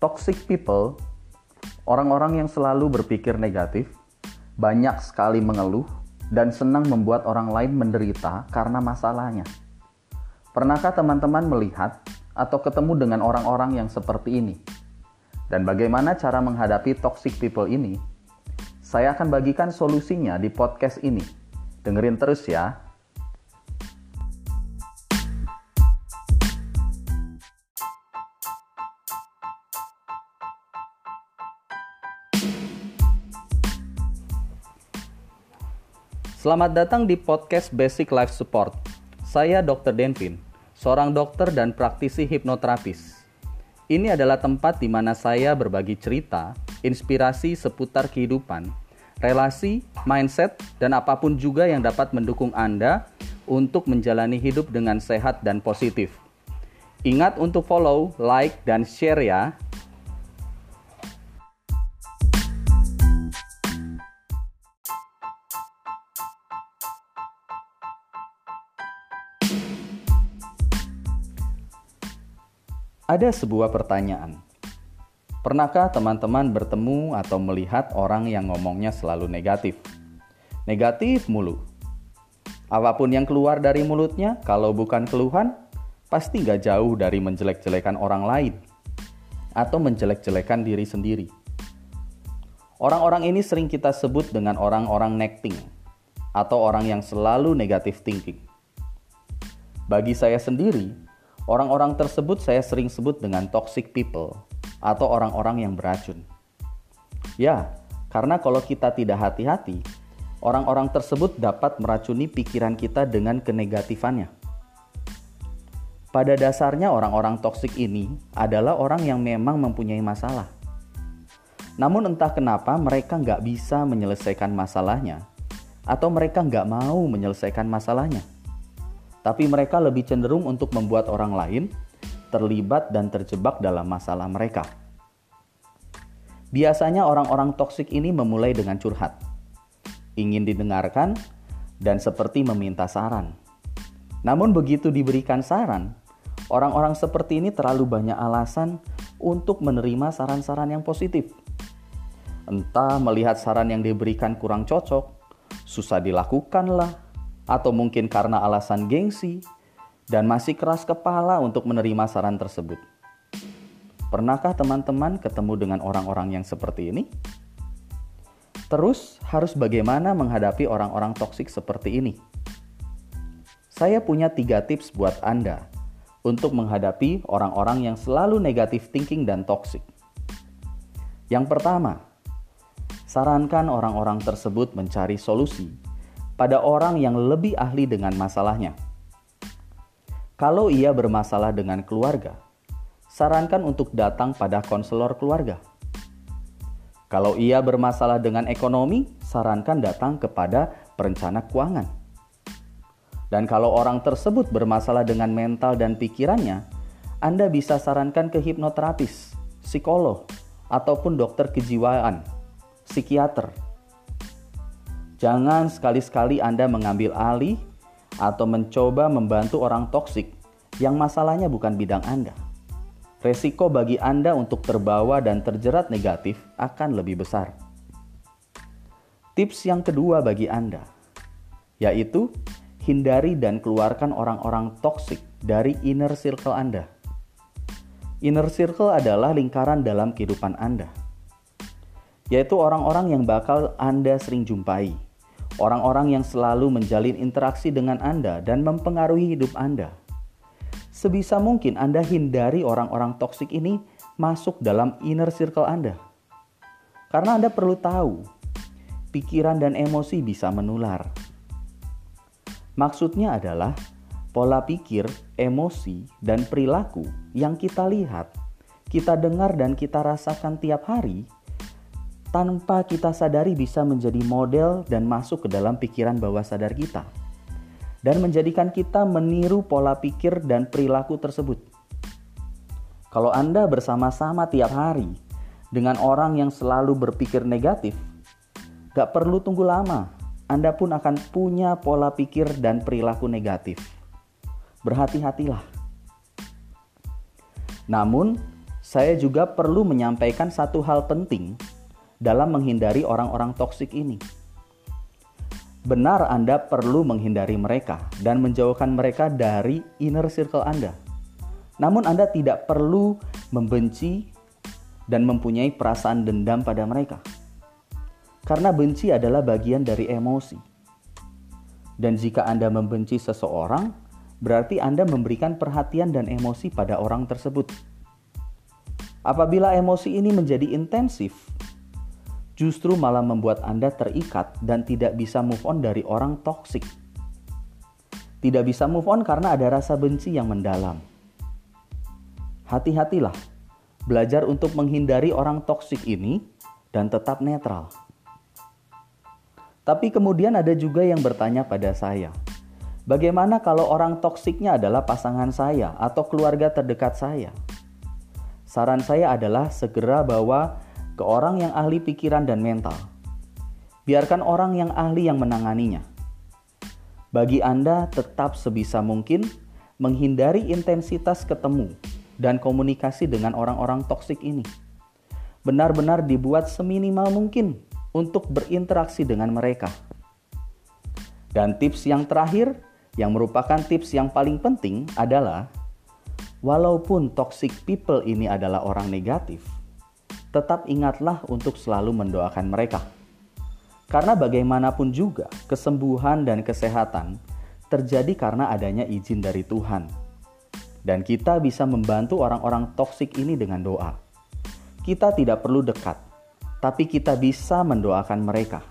Toxic people, orang-orang yang selalu berpikir negatif, banyak sekali mengeluh dan senang membuat orang lain menderita karena masalahnya. Pernahkah teman-teman melihat atau ketemu dengan orang-orang yang seperti ini? Dan bagaimana cara menghadapi toxic people ini? Saya akan bagikan solusinya di podcast ini. Dengerin terus ya. Selamat datang di podcast Basic Life Support. Saya Dr. Denvin, seorang dokter dan praktisi hipnoterapis. Ini adalah tempat di mana saya berbagi cerita, inspirasi seputar kehidupan, relasi, mindset, dan apa pun juga yang dapat mendukung Anda untuk menjalani hidup dengan sehat dan positif. Ingat untuk follow, like, dan share ya. Ada sebuah pertanyaan. Pernahkah teman-teman bertemu atau melihat orang yang ngomongnya selalu negatif? Negatif mulu. Apa pun yang keluar dari mulutnya, kalau bukan keluhan, pasti gak jauh dari menjelek-jelekan orang lain atau menjelek-jelekan diri sendiri. Orang-orang ini sering kita sebut dengan orang-orang necting atau orang yang selalu negatif thinking. Bagi saya sendiri, Orang-orang tersebut saya sering sebut dengan toxic people atau orang-orang yang beracun. Ya, karena kalau kita tidak hati-hati, orang-orang tersebut dapat meracuni pikiran kita dengan kenegatifannya. Pada dasarnya orang-orang toksik ini adalah orang yang memang mempunyai masalah. Namun entah kenapa mereka nggak bisa menyelesaikan masalahnya atau mereka nggak mau menyelesaikan masalahnya tapi mereka lebih cenderung untuk membuat orang lain terlibat dan terjebak dalam masalah mereka. Biasanya orang-orang toksik ini memulai dengan curhat, ingin didengarkan, dan seperti meminta saran. Namun begitu diberikan saran, orang-orang seperti ini terlalu banyak alasan untuk menerima saran-saran yang positif. Entah melihat saran yang diberikan kurang cocok, susah dilakukan lah, atau mungkin karena alasan gengsi, dan masih keras kepala untuk menerima saran tersebut. Pernahkah teman-teman ketemu dengan orang-orang yang seperti ini? Terus, harus bagaimana menghadapi orang-orang toksik seperti ini? Saya punya tiga tips buat Anda untuk menghadapi orang-orang yang selalu negatif thinking dan toksik. Yang pertama, sarankan orang-orang tersebut mencari solusi pada orang yang lebih ahli dengan masalahnya. Kalau ia bermasalah dengan keluarga, sarankan untuk datang pada konselor keluarga. Kalau ia bermasalah dengan ekonomi, sarankan datang kepada perencana keuangan. Dan kalau orang tersebut bermasalah dengan mental dan pikirannya, Anda bisa sarankan ke hipnoterapis, psikolog, ataupun dokter kejiwaan, psikiater Jangan sekali-sekali Anda mengambil alih atau mencoba membantu orang toksik yang masalahnya bukan bidang Anda. Resiko bagi Anda untuk terbawa dan terjerat negatif akan lebih besar. Tips yang kedua bagi Anda yaitu hindari dan keluarkan orang-orang toksik dari inner circle Anda. Inner circle adalah lingkaran dalam kehidupan Anda, yaitu orang-orang yang bakal Anda sering jumpai orang-orang yang selalu menjalin interaksi dengan Anda dan mempengaruhi hidup Anda. Sebisa mungkin Anda hindari orang-orang toksik ini masuk dalam inner circle Anda. Karena Anda perlu tahu, pikiran dan emosi bisa menular. Maksudnya adalah pola pikir, emosi, dan perilaku yang kita lihat, kita dengar, dan kita rasakan tiap hari tanpa kita sadari bisa menjadi model dan masuk ke dalam pikiran bawah sadar kita dan menjadikan kita meniru pola pikir dan perilaku tersebut. Kalau Anda bersama-sama tiap hari dengan orang yang selalu berpikir negatif, gak perlu tunggu lama, Anda pun akan punya pola pikir dan perilaku negatif. Berhati-hatilah. Namun, saya juga perlu menyampaikan satu hal penting dalam menghindari orang-orang toksik ini. Benar, Anda perlu menghindari mereka dan menjauhkan mereka dari inner circle Anda. Namun, Anda tidak perlu membenci dan mempunyai perasaan dendam pada mereka, karena benci adalah bagian dari emosi. Dan jika Anda membenci seseorang, berarti Anda memberikan perhatian dan emosi pada orang tersebut. Apabila emosi ini menjadi intensif, justru malah membuat Anda terikat dan tidak bisa move on dari orang toksik. Tidak bisa move on karena ada rasa benci yang mendalam. Hati-hatilah, belajar untuk menghindari orang toksik ini dan tetap netral. Tapi kemudian ada juga yang bertanya pada saya, bagaimana kalau orang toksiknya adalah pasangan saya atau keluarga terdekat saya? Saran saya adalah segera bawa ke orang yang ahli pikiran dan mental. Biarkan orang yang ahli yang menanganinya. Bagi Anda, tetap sebisa mungkin menghindari intensitas ketemu dan komunikasi dengan orang-orang toksik ini. Benar-benar dibuat seminimal mungkin untuk berinteraksi dengan mereka. Dan tips yang terakhir, yang merupakan tips yang paling penting adalah walaupun toxic people ini adalah orang negatif, tetap ingatlah untuk selalu mendoakan mereka. Karena bagaimanapun juga, kesembuhan dan kesehatan terjadi karena adanya izin dari Tuhan. Dan kita bisa membantu orang-orang toksik ini dengan doa. Kita tidak perlu dekat, tapi kita bisa mendoakan mereka.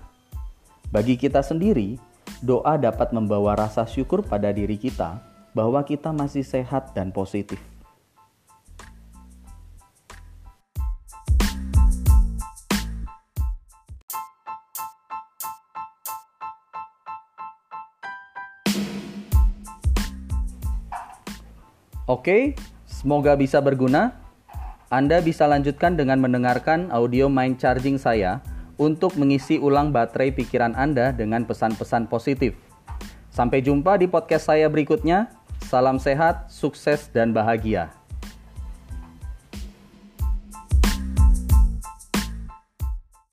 Bagi kita sendiri, doa dapat membawa rasa syukur pada diri kita bahwa kita masih sehat dan positif. Oke, semoga bisa berguna. Anda bisa lanjutkan dengan mendengarkan audio mind charging saya untuk mengisi ulang baterai pikiran Anda dengan pesan-pesan positif. Sampai jumpa di podcast saya berikutnya. Salam sehat, sukses, dan bahagia.